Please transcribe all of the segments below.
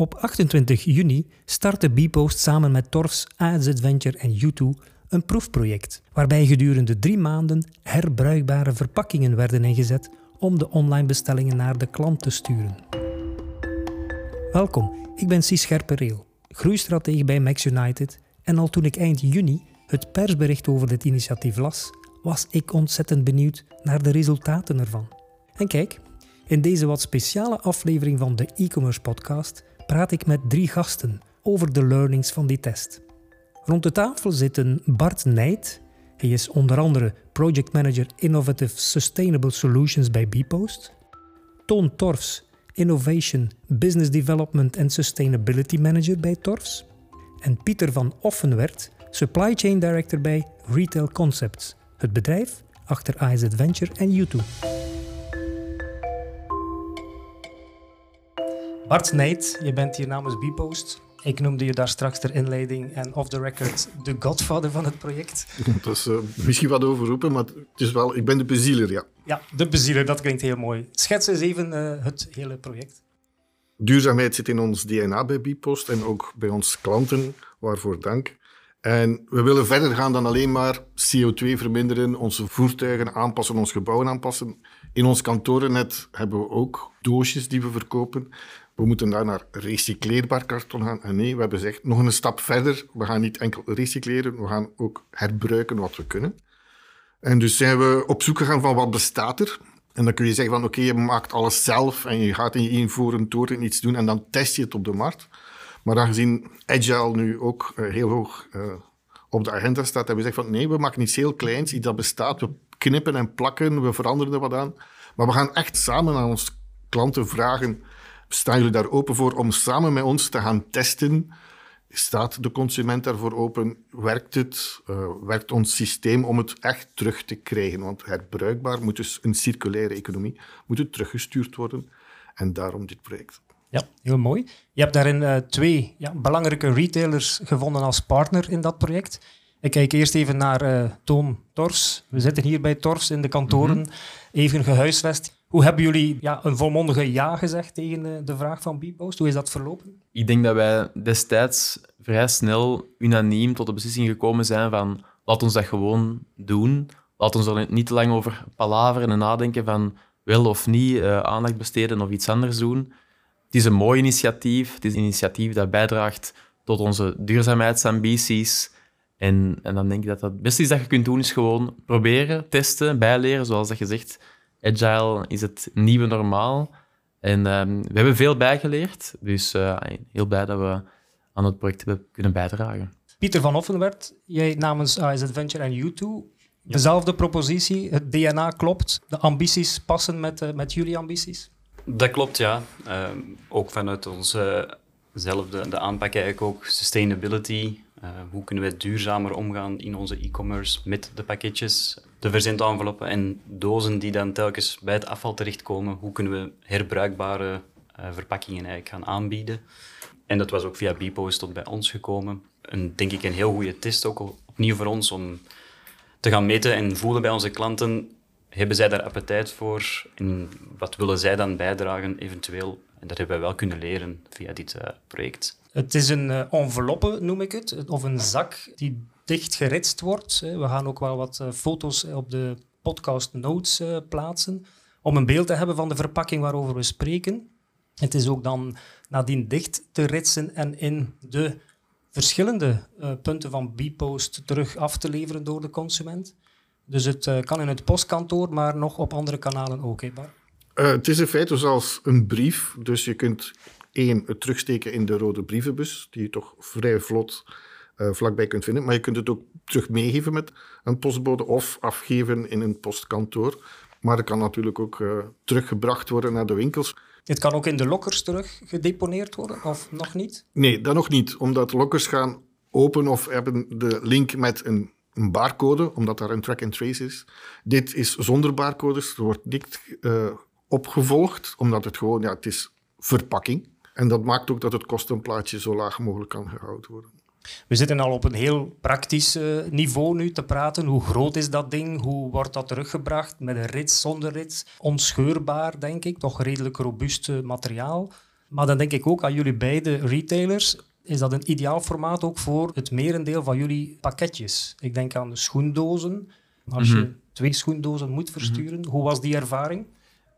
Op 28 juni startte Bpost samen met Torfs, AZ Venture en U2 een proefproject waarbij gedurende drie maanden herbruikbare verpakkingen werden ingezet om de online bestellingen naar de klant te sturen. Welkom, ik ben Cies Scherpereel, groeistratege bij Max United en al toen ik eind juni het persbericht over dit initiatief las, was ik ontzettend benieuwd naar de resultaten ervan. En kijk, in deze wat speciale aflevering van de e-commerce podcast praat ik met drie gasten over de learnings van die test. Rond de tafel zitten Bart Nijt. Hij is onder andere Project Manager Innovative Sustainable Solutions bij Bpost. Toon Torfs, Innovation, Business Development en Sustainability Manager bij Torfs. En Pieter van Offenwert, Supply Chain Director bij Retail Concepts, het bedrijf achter IZ Venture en YouTube. Bart Nijt, je bent hier namens Bpost. Ik noemde je daar straks ter inleiding en off the record de godfather van het project. Dat is uh, misschien wat overroepen, maar het is wel, ik ben de bezieler, ja. Ja, de bezieler, dat klinkt heel mooi. Schets eens even uh, het hele project. Duurzaamheid zit in ons DNA bij Bpost en ook bij onze klanten, waarvoor dank. En we willen verder gaan dan alleen maar CO2 verminderen, onze voertuigen aanpassen, ons gebouwen aanpassen. In ons kantorennet hebben we ook doosjes die we verkopen. We moeten daar naar recycleerbaar karton gaan. En nee, we hebben gezegd nog een stap verder. We gaan niet enkel recycleren, we gaan ook herbruiken wat we kunnen. En dus zijn we op zoek gegaan van wat bestaat er. En dan kun je zeggen van oké, je maakt alles zelf en je gaat in je invoeren toren iets doen en dan test je het op de markt. Maar aangezien Agile nu ook uh, heel hoog uh, op de agenda staat, hebben we gezegd van nee, we maken iets heel kleins, iets dat bestaat. We knippen en plakken, we veranderen er wat aan. Maar we gaan echt samen aan onze klanten vragen Staan jullie daar open voor om samen met ons te gaan testen? Staat de consument daarvoor open? Werkt het? Uh, werkt ons systeem om het echt terug te krijgen? Want herbruikbaar moet dus een circulaire economie moet het teruggestuurd worden. En daarom dit project. Ja, heel mooi. Je hebt daarin uh, twee ja, belangrijke retailers gevonden als partner in dat project. Ik kijk eerst even naar uh, Toon Tors. We zitten hier bij Tors in de kantoren, mm -hmm. even gehuisvest. Hoe hebben jullie ja, een volmondige ja gezegd tegen de, de vraag van Bpost? Hoe is dat verlopen? Ik denk dat wij destijds vrij snel unaniem tot de beslissing gekomen zijn van laat ons dat gewoon doen. Laat ons er niet te lang over palaveren en nadenken van wel of niet uh, aandacht besteden of iets anders doen. Het is een mooi initiatief. Het is een initiatief dat bijdraagt tot onze duurzaamheidsambities. En, en dan denk ik dat het beste is dat je kunt doen, is gewoon proberen, testen, bijleren, zoals dat je zegt Agile is het nieuwe normaal. En um, we hebben veel bijgeleerd. Dus uh, heel blij dat we aan het project hebben kunnen bijdragen. Pieter van Offenwert, jij namens AS Adventure en U2. Dezelfde propositie, het DNA klopt, de ambities passen met, uh, met jullie ambities? Dat klopt, ja. Uh, ook vanuit onze zelfde de aanpak eigenlijk ook sustainability. Uh, hoe kunnen we duurzamer omgaan in onze e-commerce met de pakketjes, de verzendenveloppen en dozen die dan telkens bij het afval terechtkomen. Hoe kunnen we herbruikbare uh, verpakkingen eigenlijk gaan aanbieden? En dat was ook via Bpost tot bij ons gekomen. En denk ik een heel goede test ook opnieuw voor ons om te gaan meten en voelen bij onze klanten. Hebben zij daar appetijt voor? En wat willen zij dan bijdragen eventueel? En dat hebben wij wel kunnen leren via dit uh, project. Het is een uh, enveloppe, noem ik het, of een zak die dicht geritst wordt. We gaan ook wel wat uh, foto's op de podcast notes plaatsen, om een beeld te hebben van de verpakking waarover we spreken. Het is ook dan nadien dicht te ritsen en in de verschillende punten van Bpost terug af te leveren door de consument. Dus het kan in het postkantoor, maar nog op andere kanalen ook, hè? Het is in feite zoals een brief, dus je kunt één, het terugsteken in de rode brievenbus, die je toch vrij vlot uh, vlakbij kunt vinden. Maar je kunt het ook terug meegeven met een postbode of afgeven in een postkantoor. Maar het kan natuurlijk ook uh, teruggebracht worden naar de winkels. Het kan ook in de lokkers terug gedeponeerd worden, of nog niet? Nee, dat nog niet. Omdat lokkers gaan open of hebben de link met een, een barcode, omdat daar een track and trace is. Dit is zonder barcodes. Er wordt niet uh, opgevolgd, omdat het gewoon, ja, het is verpakking. En dat maakt ook dat het kostenplaatje zo laag mogelijk kan gehouden worden. We zitten al op een heel praktisch uh, niveau nu te praten. Hoe groot is dat ding? Hoe wordt dat teruggebracht? Met een rits, zonder rits? Onscheurbaar, denk ik. Toch redelijk robuust uh, materiaal. Maar dan denk ik ook aan jullie beide retailers. Is dat een ideaal formaat ook voor het merendeel van jullie pakketjes? Ik denk aan de schoendozen. Als je Mhm. twee schoendozen moet versturen, hoe was die ervaring?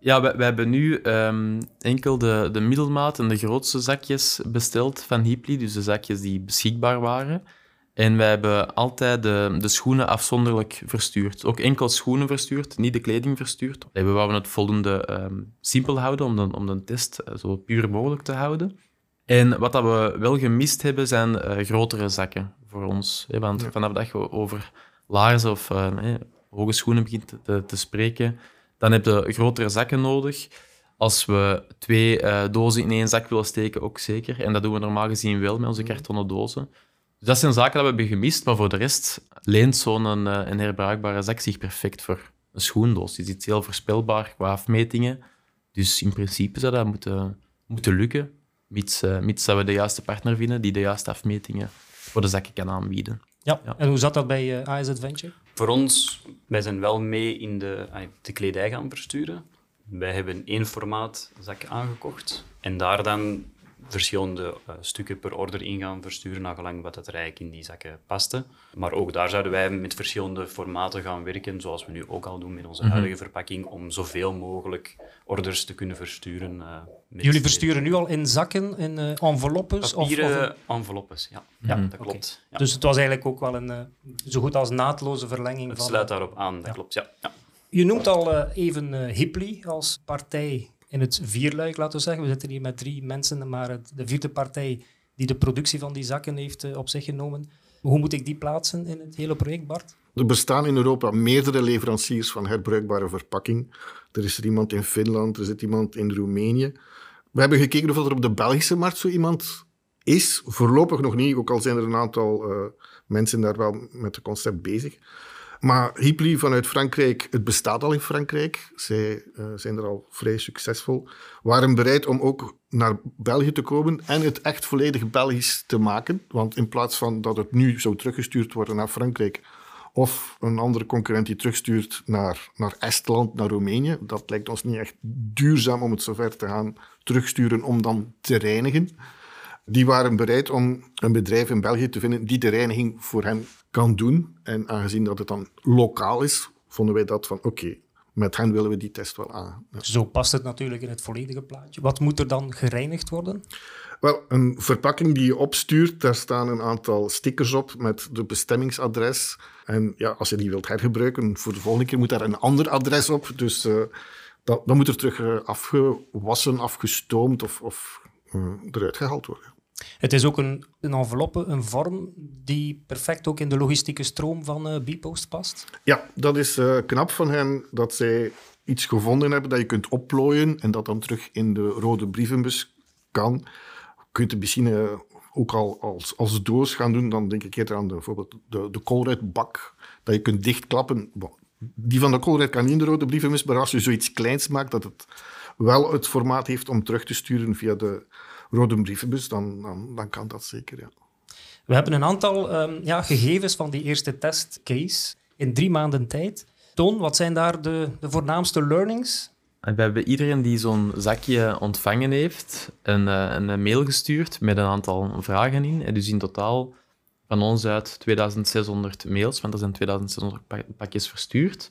Ja, we, we hebben nu ehm, enkel de, de middelmaat en de grootste zakjes besteld van Hipli, dus de zakjes die beschikbaar waren. En wij hebben altijd de, de schoenen afzonderlijk verstuurd. Ook enkel schoenen verstuurd, niet de kleding verstuurd. We wouden het voldoende ehm, simpel houden om de, om de test eh, zo puur mogelijk te houden. En wat dat we wel gemist hebben, zijn eh, grotere zakken voor ons. Hè, want Ja. vanaf dat je over laarzen of eh, hoge schoenen begint te, te spreken, dan heb je grotere zakken nodig. Als we twee eh, dozen in één zak willen steken, ook zeker. En dat doen we normaal gezien wel met onze kartonnen dozen. Dus dat zijn zaken dat we hebben gemist, maar voor de rest leent zo'n eh, een herbruikbare zak zich perfect voor een schoendoos. Die is iets heel voorspelbaar qua afmetingen. Dus in principe zou dat moeten, moeten lukken, mits, eh, mits dat we de juiste partner vinden die de juiste afmetingen voor de zakken kan aanbieden. Ja. Ja. En hoe zat dat bij AS Adventure? Voor ons, wij zijn wel mee in de, de kledij gaan versturen. Wij hebben één formaat zak aangekocht en daar dan verschillende eh, stukken per order in gaan versturen, naar gelang wat het eigenlijk in die zakken paste. Maar ook daar zouden wij met verschillende formaten gaan werken, zoals we nu ook al doen met onze huidige verpakking, om zoveel mogelijk orders te kunnen versturen. eh, Jullie versturen nu al in zakken, in eh, enveloppes? Of, of enveloppes, ja. Ja, dat klopt. Ja. Dus het was eigenlijk ook wel een zo goed als naadloze verlenging het van... sluit daarop aan, dat Ja. klopt, ja. ja. Je noemt al even Hipli als partij in het vierluik, laten we zeggen. We zitten hier met drie mensen, maar de vierde partij die de productie van die zakken heeft eh, op zich genomen. Hoe moet ik die plaatsen in het hele project, Bart? Er bestaan in Europa meerdere leveranciers van herbruikbare verpakking. Er is er iemand in Finland, er zit iemand in Roemenië. We hebben gekeken of er op de Belgische markt zo iemand is. Voorlopig nog niet, ook al zijn er een aantal eh, mensen daar wel met het concept bezig. Maar Hipli vanuit Frankrijk, het bestaat al in Frankrijk. Zij eh, zijn er al vrij succesvol. Waren bereid om ook naar België te komen en het echt volledig Belgisch te maken. Want in plaats van dat het nu zou teruggestuurd worden naar Frankrijk of een andere concurrent die terugstuurt naar, naar Estland, naar Roemenië, dat lijkt ons niet echt duurzaam om het zover te gaan terugsturen om dan te reinigen. Die waren bereid om een bedrijf in België te vinden die de reiniging voor hen kan doen. En aangezien dat het dan lokaal is, vonden wij dat van oké, met hen willen we die test wel aan. Ja. Zo past het natuurlijk in het volledige plaatje. Wat moet er dan gereinigd worden? Wel, een verpakking die je opstuurt, daar staan een aantal stickers op met de bestemmingsadres. En ja, als je die wilt hergebruiken, voor de volgende keer moet daar een ander adres op. Dus eh, dat, dan moet er terug eh, afgewassen, afgestoomd of, of eh, eruit gehaald worden. Het is ook een, een enveloppe, een vorm die perfect ook in de logistieke stroom van eh Bpost past. Ja, dat is eh, knap van hen dat zij iets gevonden hebben dat je kunt opplooien en dat dan terug in de rode brievenbus kan. Je kunt eh, ook al als, als doos gaan doen. Dan denk ik eerder aan de, bijvoorbeeld de, de koolruitbak, dat je kunt dichtklappen. Die van de koolruit kan niet in de rode brievenbus, maar als je zoiets kleins maakt dat het wel het formaat heeft om terug te sturen via de rode brievenbus, dan, dan, dan kan dat zeker, ja. We hebben een aantal ehm, ja, gegevens van die eerste testcase in drie maanden tijd. Toon, wat zijn daar de, de voornaamste learnings? En we hebben iedereen die zo'n zakje ontvangen heeft, een, eh, een mail gestuurd met een aantal vragen in. En dus in totaal van ons uit 2600 mails, want er zijn 2600 pa- pakjes verstuurd.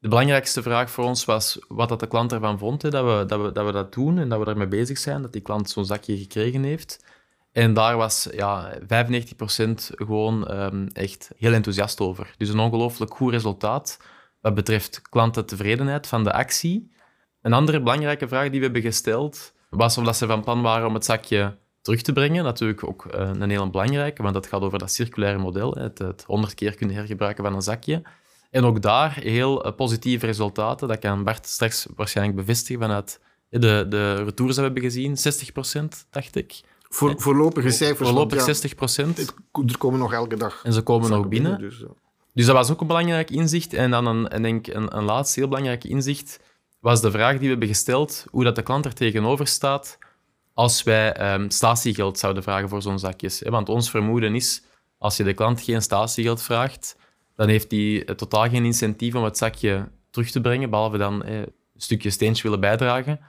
De belangrijkste vraag voor ons was wat dat de klant ervan vond, hè, dat, we, dat, we, dat we dat doen en dat we daarmee bezig zijn, dat die klant zo'n zakje gekregen heeft. En daar was ja, 95% gewoon ehm, echt heel enthousiast over. Dus een ongelooflijk goed resultaat wat betreft klantentevredenheid van de actie. Een andere belangrijke vraag die we hebben gesteld was of dat ze van plan waren om het zakje terug te brengen. Natuurlijk ook eh, een hele belangrijke, want dat gaat over dat circulaire model. Het, het 100 keer kunnen hergebruiken van een zakje. En ook daar heel eh, positieve resultaten. Dat kan Bart straks waarschijnlijk bevestigen vanuit de, de retours die we hebben gezien. 60% dacht ik. Voor, voorlopige cijfers. Voorlopig ja, 60 het- er komen nog elke dag. En ze komen nog binnen. Dus, ja. Dus dat was ook een belangrijk inzicht. En dan een, en denk een, een laatste heel belangrijk inzicht was de vraag die we hebben gesteld, hoe dat de klant er tegenover staat als wij ehm, statiegeld zouden vragen voor zo'n zakjes. Want ons vermoeden is, als je de klant geen statiegeld vraagt, dan heeft hij eh, totaal geen incentief om het zakje terug te brengen, behalve dan eh, een stukje steentje willen bijdragen.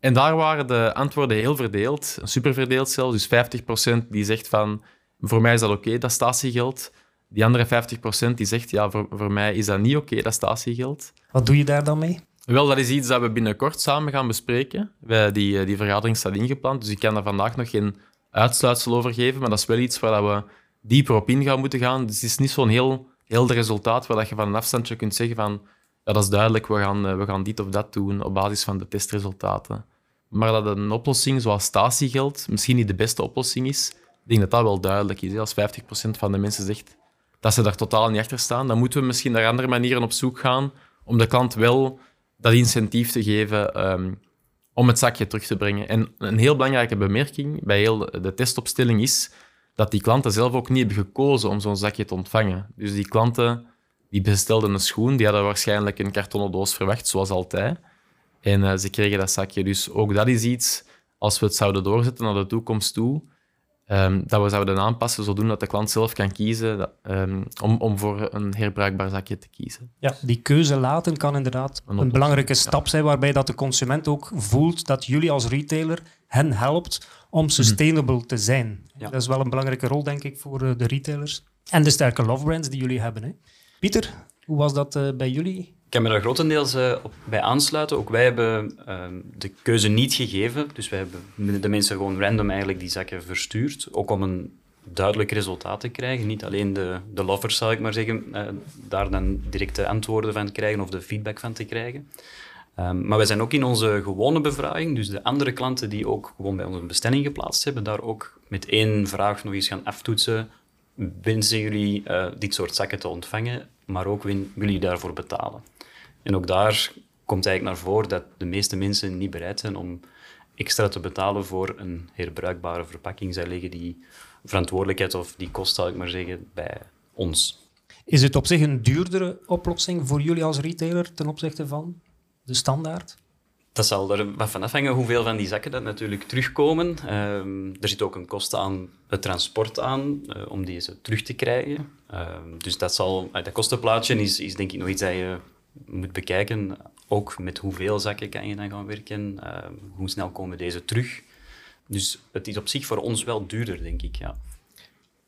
En daar waren de antwoorden heel verdeeld, super verdeeld zelfs. Dus 50% die zegt van, voor mij is dat oké, dat statiegeld. Die andere 50% die zegt, ja, voor, voor mij is dat niet oké, dat statiegeld. Wat doe je daar dan mee? Wel, dat is iets dat we binnenkort samen gaan bespreken. Wij, die, die vergadering staat ingepland, dus ik kan daar vandaag nog geen uitsluitsel over geven, maar dat is wel iets waar we dieper op in gaan moeten gaan. Dus het is niet zo'n heel helder resultaat waar je van een afstandje kunt zeggen van ja, dat is duidelijk, we gaan, eh, we gaan dit of dat doen op basis van de testresultaten. Maar dat een oplossing zoals statiegeld misschien niet de beste oplossing is, ik denk dat dat wel duidelijk is. Als 50% van de mensen zegt dat ze daar totaal niet achter staan, dan moeten we misschien naar andere manieren op zoek gaan om de klant wel dat incentief te geven ehm, om het zakje terug te brengen. En een heel belangrijke bemerking bij heel de testopstelling is dat die klanten zelf ook niet hebben gekozen om zo'n zakje te ontvangen. Dus die klanten die bestelden een schoen, die hadden waarschijnlijk een kartonnen doos verwacht, zoals altijd. En uh, ze kregen dat zakje. Dus ook dat is iets, als we het zouden doorzetten naar de toekomst toe, um, dat we zouden aanpassen zodat de klant zelf kan kiezen dat, um, om, om voor een herbruikbaar zakje te kiezen. Ja, die keuze laten kan inderdaad een, een belangrijke stap zijn, waarbij dat de consument ook voelt dat jullie als retailer hen helpt om mhm. sustainable te zijn. Ja. Dat is wel een belangrijke rol, denk ik, voor eh, de retailers. En de sterke love brands die jullie hebben. Hè. Pieter, hoe was dat uh, bij jullie? Ik kan me daar grotendeels uh, op, bij aansluiten. Ook wij hebben uh, de keuze niet gegeven. Dus wij hebben de mensen gewoon random eigenlijk die zakken verstuurd. Ook om een duidelijk resultaat te krijgen. Niet alleen de, de lovers, zal ik maar zeggen, daar dan directe antwoorden van te krijgen of de feedback van te krijgen. Um, maar we zijn ook in onze gewone bevraging, dus de andere klanten die ook gewoon bij ons een bestelling geplaatst hebben, daar ook met één vraag nog eens gaan aftoetsen. Wensen jullie uh, dit soort zakken te ontvangen, maar ook willen jullie daarvoor betalen? En ook daar komt eigenlijk naar voren dat de meeste mensen niet bereid zijn om extra te betalen voor een herbruikbare verpakking. Zij leggen die verantwoordelijkheid of die kost, zal ik maar zeggen, bij ons. Is het op zich een duurdere oplossing voor jullie als retailer ten opzichte van de standaard? Dat zal er wat van afhangen hoeveel van die zakken dat natuurlijk terugkomen. Ehm, er zit ook een kost aan het transport aan uh, om deze terug te krijgen. Ehm, dus dat, zal, uh, dat kostenplaatje is, is denk ik nog iets dat je moet bekijken. Ook met hoeveel zakken kan je dan gaan werken. Ehm, hoe snel komen deze terug. Dus het is op zich voor ons wel duurder, denk ik. Ja.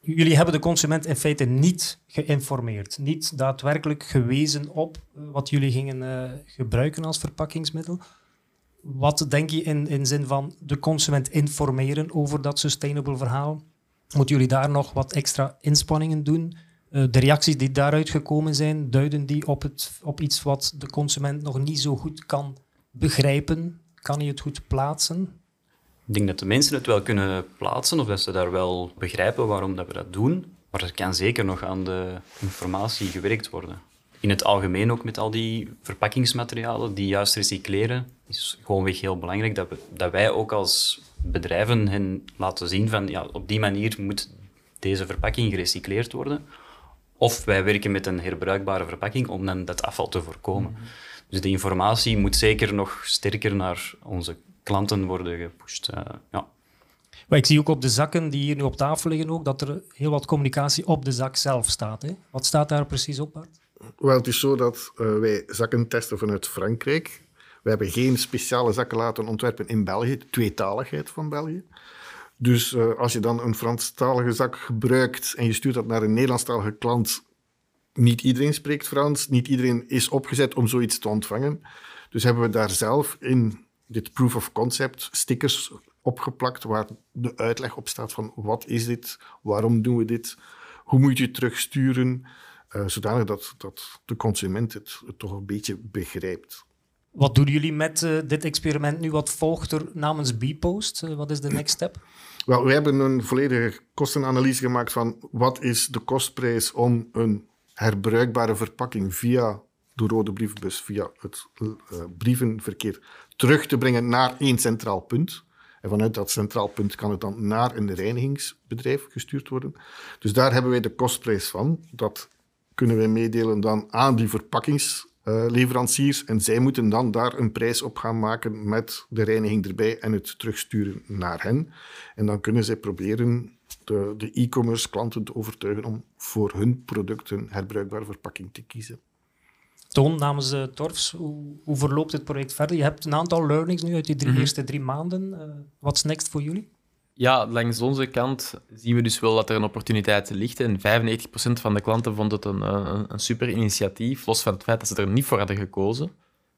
Jullie hebben de consument in feite niet geïnformeerd, niet daadwerkelijk gewezen op eh, wat jullie gingen uh, gebruiken als verpakkingsmiddel. Wat denk je in, in zin van de consument informeren over dat sustainable verhaal? Moeten jullie daar nog wat extra inspanningen doen? Uh, de reacties die daaruit gekomen zijn, duiden die op, het, op iets wat de consument nog niet zo goed kan begrijpen? Kan hij het goed plaatsen? Ik denk dat de mensen het wel kunnen plaatsen of dat ze daar wel begrijpen waarom dat we dat doen. Maar er kan zeker nog aan de informatie gewerkt worden. In het algemeen ook met al die verpakkingsmaterialen die juist recycleren, is gewoonweg heel belangrijk dat, we, dat wij ook als bedrijven hen laten zien van ja, op die manier moet deze verpakking gerecycleerd worden. Of wij werken met een herbruikbare verpakking om dan dat afval te voorkomen. Mhm. Dus de informatie moet zeker nog sterker naar onze klanten worden gepusht. Uh, ja. Maar ik zie ook op de zakken die hier nu op tafel liggen ook, dat er heel wat communicatie op de zak zelf staat. Hè? Wat staat daar precies op, Bart? Wel, het is zo dat uh, wij zakken testen vanuit Frankrijk. We hebben geen speciale zakken laten ontwerpen in België, de tweetaligheid van België. Dus uh, als je dan een Franstalige zak gebruikt en je stuurt dat naar een Nederlandstalige klant, niet iedereen spreekt Frans, niet iedereen is opgezet om zoiets te ontvangen. Dus hebben we daar zelf in dit proof of concept stickers opgeplakt waar de uitleg op staat van wat is dit, waarom doen we dit, hoe moet je het terugsturen, uh, zodanig dat, dat de consument het, toch een beetje begrijpt. Wat doen jullie met uh, dit experiment nu? Wat volgt er namens Bpost? Uh, wat is de next step? Wel, we hebben een volledige kostenanalyse gemaakt van wat is de kostprijs om een herbruikbare verpakking via de rode brievenbus, via het uh, brievenverkeer terug te brengen naar één centraal punt. En vanuit dat centraal punt kan het dan naar een reinigingsbedrijf gestuurd worden. Dus daar hebben wij de kostprijs van. Dat kunnen wij meedelen dan aan die verpakkingsleveranciers. En zij moeten dan daar een prijs op gaan maken met de reiniging erbij en het terugsturen naar hen. En dan kunnen zij proberen de, de e-commerce klanten te overtuigen om voor hun producten herbruikbare verpakking te kiezen. Toon, namens de Torfs, hoe, hoe, verloopt het project verder? Je hebt een aantal learnings nu uit die drie, mhm. eerste drie maanden. Uh, What's next voor jullie? Ja, langs onze kant zien we dus wel dat er een opportuniteit ligt. En 95% van de klanten vond het een, een, een, super initiatief, los van het feit dat ze er niet voor hadden gekozen.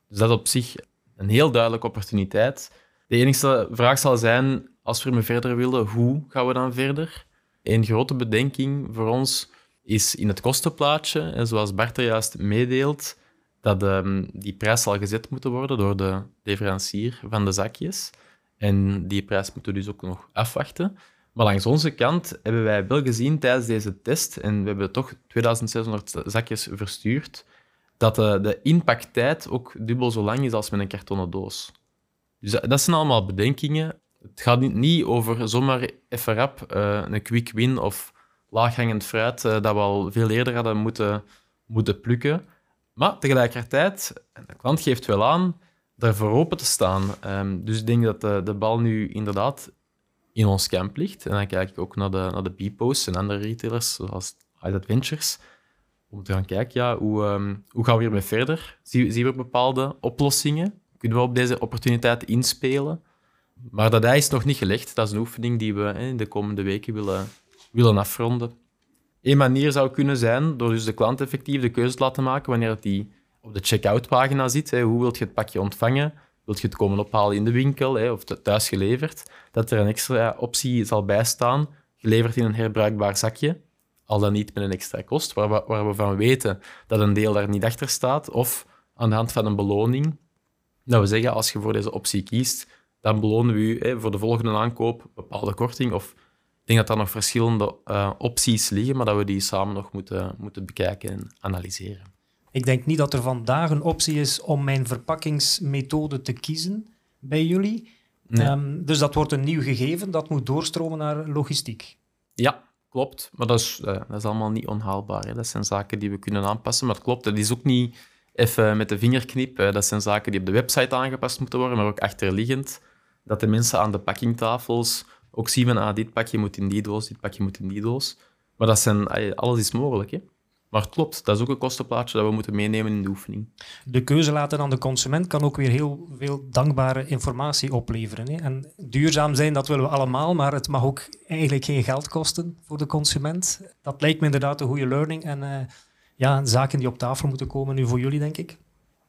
Dus dat op zich een heel duidelijke opportuniteit. De enige vraag zal zijn, als we ermee verder willen, hoe gaan we dan verder? Een grote bedenking voor ons is in het kostenplaatje, en zoals Bart juist meedeelt, dat um, die prijs zal gezet moeten worden door de leverancier van de zakjes. En die prijs moeten we dus ook nog afwachten. Maar langs onze kant hebben wij wel gezien tijdens deze test, en we hebben toch 2600 zakjes verstuurd, dat de, de impacttijd ook dubbel zo lang is als met een kartonnen doos. Dus dat, zijn allemaal bedenkingen. Het gaat niet, over zomaar even rap uh, een quick win of laaghangend fruit uh, dat we al veel eerder hadden moeten, moeten plukken. Maar tegelijkertijd, de klant geeft wel aan, daarvoor open te staan. Um, dus ik denk dat de, de bal nu inderdaad in ons camp ligt. En dan kijk ik ook naar de, naar de B-posts en andere retailers, zoals Ice Adventures, om te gaan kijken, ja, hoe, um, hoe gaan we hiermee verder? Zien, we bepaalde oplossingen? Kunnen we op deze opportuniteit inspelen? Maar dat is nog niet gelegd. Dat is een oefening die we in de komende weken willen, willen afronden. Een manier zou kunnen zijn door dus de klant effectief de keuze te laten maken wanneer hij op de checkout pagina zit. Hè, hoe wilt je het pakje ontvangen? Wilt je het komen ophalen in de winkel hè, of thuis geleverd? Dat er een extra optie zal bijstaan, geleverd in een herbruikbaar zakje. Al dan niet met een extra kost, waar we, waar we van weten dat een deel daar niet achter staat. Of aan de hand van een beloning. Dat we zeggen, als je voor deze optie kiest, dan belonen we u hè, voor de volgende aankoop bepaalde korting. Of denk dat er nog verschillende uh, opties liggen, maar dat we die samen nog moeten, moeten bekijken en analyseren. Ik denk niet dat er vandaag een optie is om mijn verpakkingsmethode te kiezen bij jullie. Um, dus dat wordt een nieuw gegeven, dat moet doorstromen naar logistiek. Ja, klopt. Maar dat is, uh, dat is allemaal niet onhaalbaar. Hè. Dat zijn zaken die we kunnen aanpassen. Maar het klopt, dat is ook niet even met de vingerknip. Dat zijn zaken die op de website aangepast moeten worden, maar ook achterliggend. Dat de mensen aan de pakkingtafels ook zien van ah, dit pakje moet in die doos, dit pakje moet in die doos. Maar dat zijn, alles is mogelijk. Hè. Maar het klopt, dat is ook een kostenplaatje dat we moeten meenemen in de oefening. De keuze laten aan de consument kan ook weer heel veel dankbare informatie opleveren. Hè? En duurzaam zijn, dat willen we allemaal, maar het mag ook eigenlijk geen geld kosten voor de consument. Dat lijkt me inderdaad een goede learning en uh, ja, zaken die op tafel moeten komen nu voor jullie, denk ik.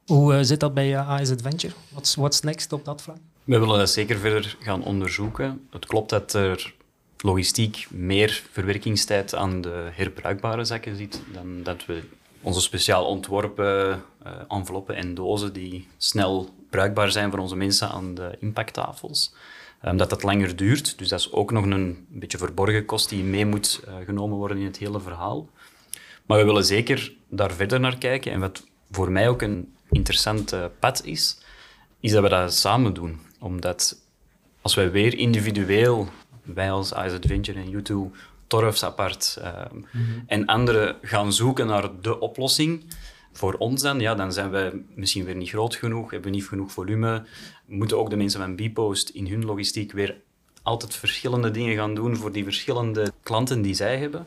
Hoe uh, zit dat bij uh, AS Adventure? What's, what's next op dat vlak? We willen dat zeker verder gaan onderzoeken. Het klopt dat er logistiek meer verwerkingstijd aan de herbruikbare zakken ziet dan dat we onze speciaal ontworpen uh, enveloppen en dozen die snel bruikbaar zijn voor onze mensen aan de impacttafels. Um, dat dat langer duurt, dus dat is ook nog een beetje verborgen kost die mee moet uh, genomen worden in het hele verhaal. Maar we willen zeker daar verder naar kijken. En wat voor mij ook een interessant pad is, is dat we dat samen doen. Omdat als wij weer individueel wij als Ice Adventure en YouTube, Torfs apart ehm, mhm. en anderen gaan zoeken naar de oplossing. Voor ons dan, ja, dan zijn we misschien weer niet groot genoeg, hebben we niet genoeg volume. Moeten ook de mensen van Bpost in hun logistiek weer altijd verschillende dingen gaan doen voor die verschillende klanten die zij hebben.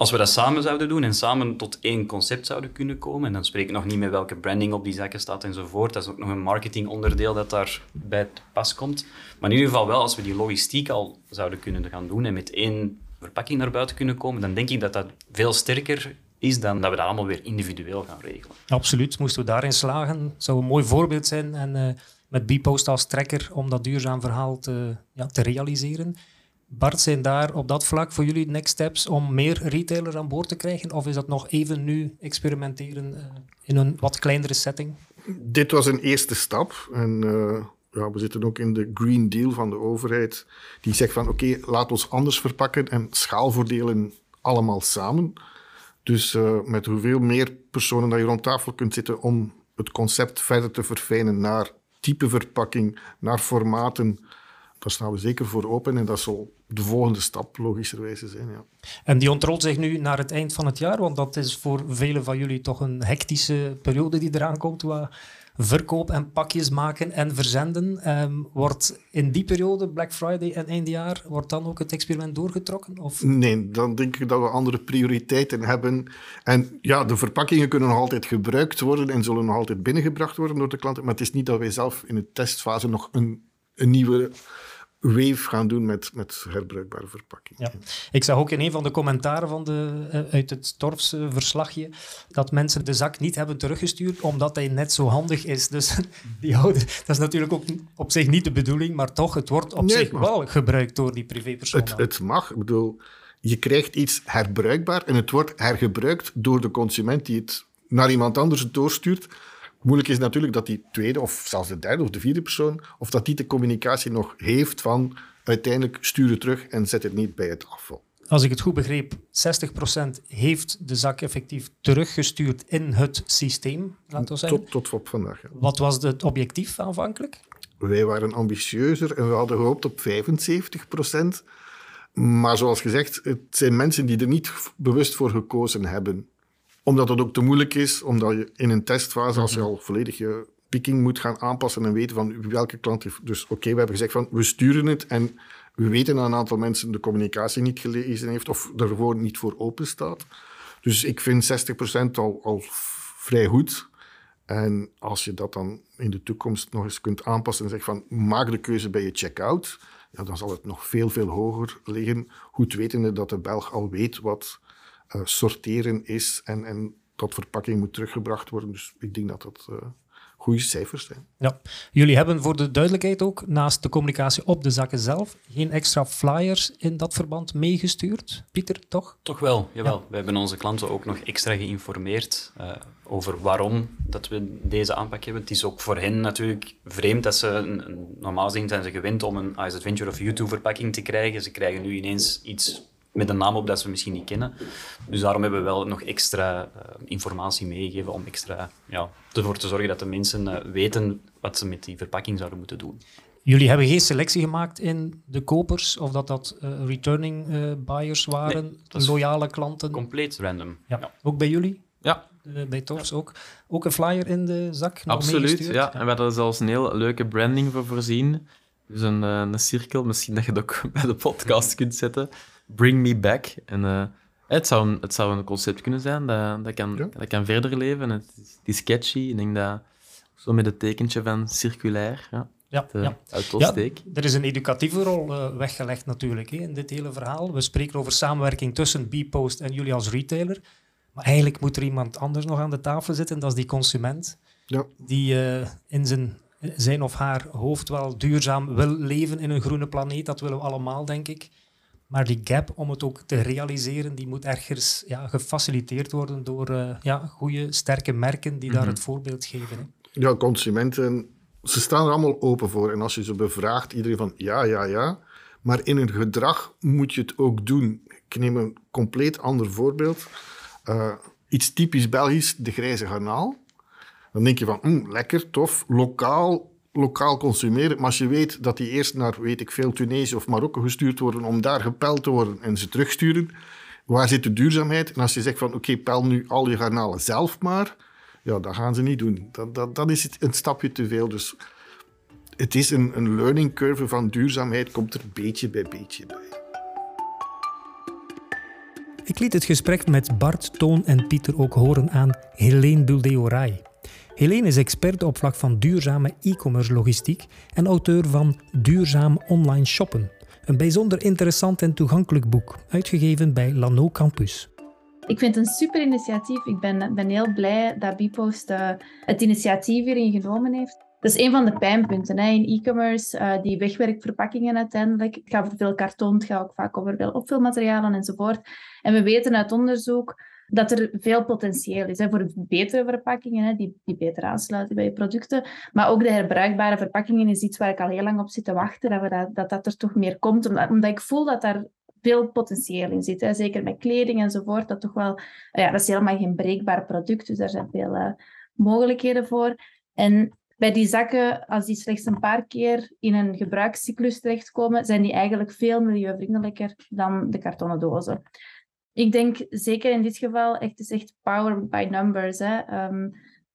Als we dat samen zouden doen en samen tot één concept zouden kunnen komen, en dan spreek ik nog niet met welke branding op die zakken staat enzovoort, dat is ook nog een marketingonderdeel dat daar bij pas komt. Maar in ieder geval wel, als we die logistiek al zouden kunnen gaan doen en met één verpakking naar buiten kunnen komen, dan denk ik dat dat veel sterker is dan dat we dat allemaal weer individueel gaan regelen. Absoluut, moesten we daarin slagen. zou een mooi voorbeeld zijn en uh, met Bpost als trekker om dat duurzaam verhaal te, ja, te realiseren. Bart, zijn daar op dat vlak voor jullie next steps om meer retailers aan boord te krijgen? Of is dat nog even nu experimenteren uh, in een wat kleinere setting? Dit was een eerste stap. En uh, ja, we zitten ook in de Green Deal van de overheid. Die zegt van oké, laat ons anders verpakken en schaalvoordelen allemaal samen. Dus uh, met hoeveel meer personen dat je rond tafel kunt zitten om het concept verder te verfijnen naar type verpakking, naar formaten daar staan we zeker voor open en dat zal de volgende stap logischerwijze zijn. Ja. En die ontrolt zich nu naar het eind van het jaar, want dat is voor velen van jullie toch een hectische periode die eraan komt. Wat, verkoop en pakjes maken en verzenden. Ehm, wordt in die periode, Black Friday en eindejaar, wordt dan ook het experiment doorgetrokken? Of? Nee, dan denk ik dat we andere prioriteiten hebben. En ja, de verpakkingen kunnen nog altijd gebruikt worden en zullen nog altijd binnengebracht worden door de klanten. Maar het is niet dat wij zelf in de testfase nog een, een nieuwe wave gaan doen met, met herbruikbare verpakkingen. Ja. Ik zag ook in een van de commentaren van de, eh, uit het Torfse verslagje dat mensen de zak niet hebben teruggestuurd omdat hij net zo handig is. Dus die houden, dat is natuurlijk ook op zich niet de bedoeling, maar toch, het wordt op Nee, zich wel gebruikt door die privépersoon. Het, het mag. Ik bedoel, je krijgt iets herbruikbaar en het wordt hergebruikt door de consument die het naar iemand anders doorstuurt. Moeilijk is natuurlijk dat die tweede of zelfs de derde of de vierde persoon, of dat die de communicatie nog heeft van uiteindelijk stuur het terug en zet het niet bij het afval. Als ik het goed begreep, 60% heeft de zak effectief teruggestuurd in het systeem, laten we zeggen. Tot, tot op vandaag. ja. Wat was het objectief aanvankelijk? Wij waren ambitieuzer en we hadden gehoopt op 75% Maar zoals gezegd, het zijn mensen die er niet bewust voor gekozen hebben. Omdat het ook te moeilijk is, omdat je in een testfase, als je al volledig je picking moet gaan aanpassen en weten van welke klant heeft. Dus oké, we hebben gezegd van we sturen het en we weten dat een aantal mensen de communicatie niet gelezen heeft of er gewoon niet voor open staat. Dus ik vind 60% al, al vrij goed. En als je dat dan in de toekomst nog eens kunt aanpassen en zegt van maak de keuze bij je checkout, ja, dan zal het nog veel, veel hoger liggen. Goed wetende dat de Belg al weet wat eh, sorteren is en, en dat verpakking moet teruggebracht worden. Dus ik denk dat dat eh goede cijfers zijn. Ja. Jullie hebben voor de duidelijkheid ook, naast de communicatie op de zakken zelf, geen extra flyers in dat verband meegestuurd. Pieter, toch? Toch wel, jawel. We hebben onze klanten ook nog extra geïnformeerd eh, over waarom dat we deze aanpak hebben. Het is ook voor hen natuurlijk vreemd dat ze, normaal gezien zijn ze gewend om een Ice Adventure of YouTube verpakking te krijgen. Ze krijgen nu ineens iets met een naam op dat ze misschien niet kennen. Dus daarom hebben we wel nog extra eh, informatie meegegeven om extra ja, ervoor te zorgen dat de mensen eh, weten wat ze met die verpakking zouden moeten doen. Jullie hebben geen selectie gemaakt in de kopers, of dat dat eh, returning eh, buyers waren, Nee, dat loyale klanten. Compleet random. ja. Ook bij jullie? Ja, Eh, bij Torfs ook? Ook een flyer in de zak? absoluut. Ja. En we hadden er zelfs een heel leuke branding voor voorzien. Dus een, eh, een cirkel, misschien dat je het ook bij de podcast kunt zetten. Bring me back. En eh, het, zou een, het zou een concept kunnen zijn dat, dat, kan, Ja. dat kan verder leven. Het is, het is. Ik denk dat zo met het tekentje van circulair. Ja, Ja, de, ja. Uit Ja, Tolsteek. er is een educatieve rol eh, weggelegd natuurlijk hè, in dit hele verhaal. We spreken over samenwerking tussen Bpost en jullie als retailer. Maar eigenlijk moet er iemand anders nog aan de tafel zitten, dat is die consument. Ja. Die eh, in zijn, zijn of haar hoofd wel duurzaam wil leven in een groene planeet. Dat willen we allemaal, denk ik. Maar die gap om het ook te realiseren, die moet ergens ja, gefaciliteerd worden door eh, ja, goede, sterke merken die daar Mhm. het voorbeeld geven. Hè. Ja, consumenten, ze staan er allemaal open voor. En als je ze bevraagt, iedereen van ja, ja, ja. Maar in hun gedrag moet je het ook doen. Ik neem een compleet ander voorbeeld. Eh, iets typisch Belgisch, de grijze garnaal. Dan denk je van, "Mm, lekker, tof, lokaal, lokaal consumeren. Maar als je weet dat die eerst naar, weet ik veel, Tunesië of Marokko gestuurd worden om daar gepeld te worden en ze terugsturen, waar zit de duurzaamheid? En als je zegt van, oké, pel nu al je garnalen zelf maar, ja, dat gaan ze niet doen. Dat, dat, dat is het een stapje te veel. Dus het is een, een learning curve van duurzaamheid, komt er beetje bij beetje bij. Ik liet het gesprek met Bart, Toon en Pieter ook horen aan Helene Buldeorai. Helene is expert op vlak van duurzame e-commerce logistiek en auteur van Duurzaam Online Shoppen. Een bijzonder interessant en toegankelijk boek, uitgegeven bij Lano Campus. Ik vind het een super initiatief. Ik ben, ben heel blij dat Bipost eh, het initiatief hierin genomen heeft. Dat is een van de pijnpunten hè, in e-commerce, eh, die wegwerkverpakkingen uiteindelijk. Het gaat over veel karton, het gaat ook vaak over veel opvulmaterialen enzovoort. En we weten uit onderzoek dat er veel potentieel is hè, voor betere verpakkingen, hè, die, die beter aansluiten bij je producten. Maar ook de herbruikbare verpakkingen is iets waar ik al heel lang op zit te wachten, dat we dat, dat, dat er toch meer komt. Omdat, omdat ik voel dat daar veel potentieel in zit. Hè. Zeker met kleding enzovoort. Dat, toch wel, ja, dat is helemaal geen breekbaar product, dus daar zijn veel eh, mogelijkheden voor. En bij die zakken, als die slechts een paar keer in een gebruikscyclus terechtkomen, zijn die eigenlijk veel milieuvriendelijker dan de kartonnen dozen. Ik denk zeker in dit geval, echt, is echt power by numbers. Hè. Ehm,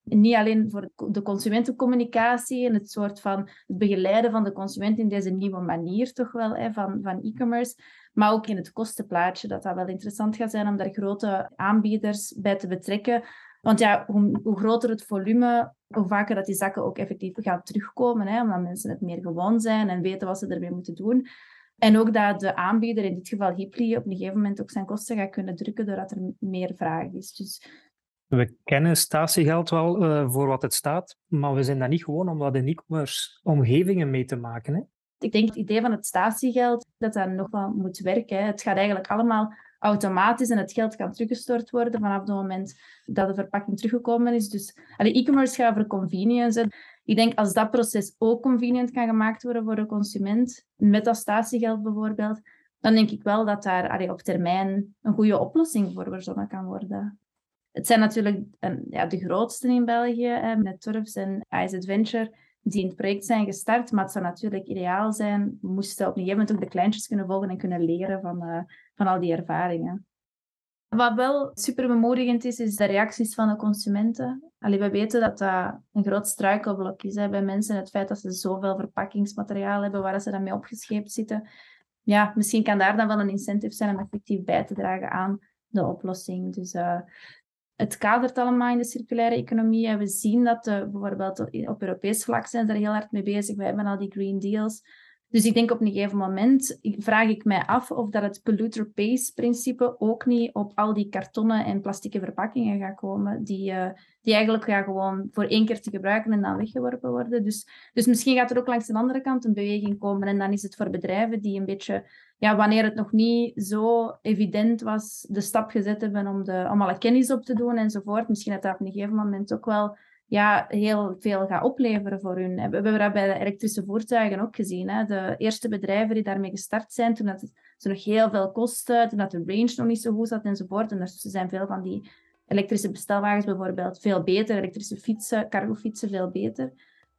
Niet alleen voor de consumentencommunicatie en het soort van het begeleiden van de consument in deze nieuwe manier toch wel hè, van, van e-commerce, maar ook in het kostenplaatje, dat dat wel interessant gaat zijn om daar grote aanbieders bij te betrekken. Want ja, hoe, hoe groter het volume, hoe vaker dat die zakken ook effectief gaan terugkomen, hè, omdat mensen het meer gewoon zijn en weten wat ze ermee moeten doen. En ook dat de aanbieder, in dit geval Hipli, op een gegeven moment ook zijn kosten gaat kunnen drukken doordat er meer vraag is. Dus... We kennen statiegeld wel uh, voor wat het staat, maar we zijn dat niet gewoon om dat in e-commerce omgevingen mee te maken. Hè? Ik denk het idee van het statiegeld, dat dat nog wel moet werken. Hè. Het gaat eigenlijk allemaal automatisch en het geld kan teruggestort worden vanaf het moment dat de verpakking teruggekomen is. Dus e-commerce gaat voor convenience. Ik denk als dat proces ook convenient kan gemaakt worden voor de consument, met dat statiegeld bijvoorbeeld, dan denk ik wel dat daar op termijn een goede oplossing voor verzonnen kan worden. Het zijn natuurlijk een, ja, de grootste in België, hè, met Turfs en Ice Adventure, die in het project zijn gestart. Maar het zou natuurlijk ideaal zijn, moesten op een gegeven moment ook de kleintjes kunnen volgen en kunnen leren van, uh, van al die ervaringen. Wat wel super bemoedigend is, is de reacties van de consumenten. Allee, we weten dat dat een groot struikelblok is hè, bij mensen. Het feit dat ze zoveel verpakkingsmateriaal hebben waar ze dan mee opgescheept zitten. Ja, misschien kan daar dan wel een incentive zijn om effectief bij te dragen aan de oplossing. Dus uh, het kadert allemaal in de circulaire economie. En we zien dat de, bijvoorbeeld op Europees vlak zijn ze er heel hard mee bezig. We hebben al die green deals. Dus ik denk op een gegeven moment vraag ik mij af of dat het polluter pays principe ook niet op al die kartonnen en plastieke verpakkingen gaat komen, die, uh, die eigenlijk ja, gewoon voor één keer te gebruiken en dan weggeworpen worden. Dus, dus misschien gaat er ook langs de andere kant een beweging komen en dan is het voor bedrijven die een beetje, ja, wanneer het nog niet zo evident was, de stap gezet hebben om, de, om alle kennis op te doen enzovoort. Misschien dat op een gegeven moment ook wel ja, heel veel gaat opleveren voor hun. We hebben dat bij de elektrische voertuigen ook gezien. Hè. De eerste bedrijven die daarmee gestart zijn, toen dat ze nog heel veel kostte, toen dat de range nog niet zo goed zat enzovoort. En er zijn veel van die elektrische bestelwagens bijvoorbeeld veel beter, elektrische fietsen, cargofietsen veel beter.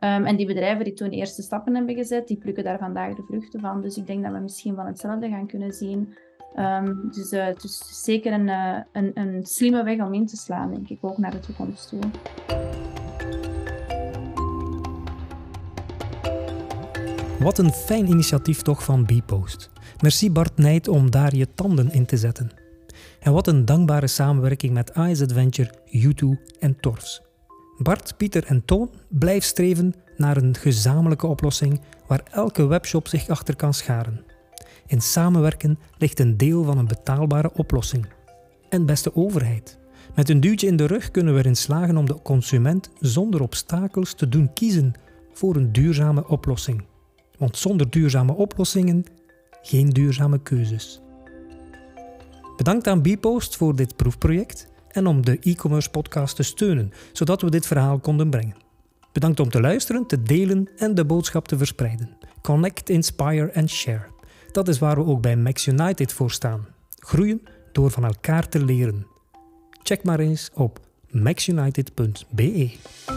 Um, en die bedrijven die toen eerste stappen hebben gezet, die plukken daar vandaag de vruchten van. Dus ik denk dat we misschien van hetzelfde gaan kunnen zien. Um, dus uh, het is zeker een, uh, een, een slimme weg om in te slaan, denk ik, ook naar de toekomst toe. Wat een fijn initiatief toch van Bpost. Merci Bart Nijt om daar je tanden in te zetten. En wat een dankbare samenwerking met Ice Adventure, U2 en Torfs. Bart, Pieter en Toon blijf streven naar een gezamenlijke oplossing waar elke webshop zich achter kan scharen. In samenwerken ligt een deel van een betaalbare oplossing. En beste overheid, met een duwtje in de rug kunnen we erin slagen om de consument zonder obstakels te doen kiezen voor een duurzame oplossing. Want zonder duurzame oplossingen geen duurzame keuzes. Bedankt aan Bpost voor dit proefproject en om de e-commerce podcast te steunen, zodat we dit verhaal konden brengen. Bedankt om te luisteren, te delen en de boodschap te verspreiden. Connect, inspire en share. Dat is waar we ook bij Max United voor staan. Groeien door van elkaar te leren. Check maar eens op maxunited.be.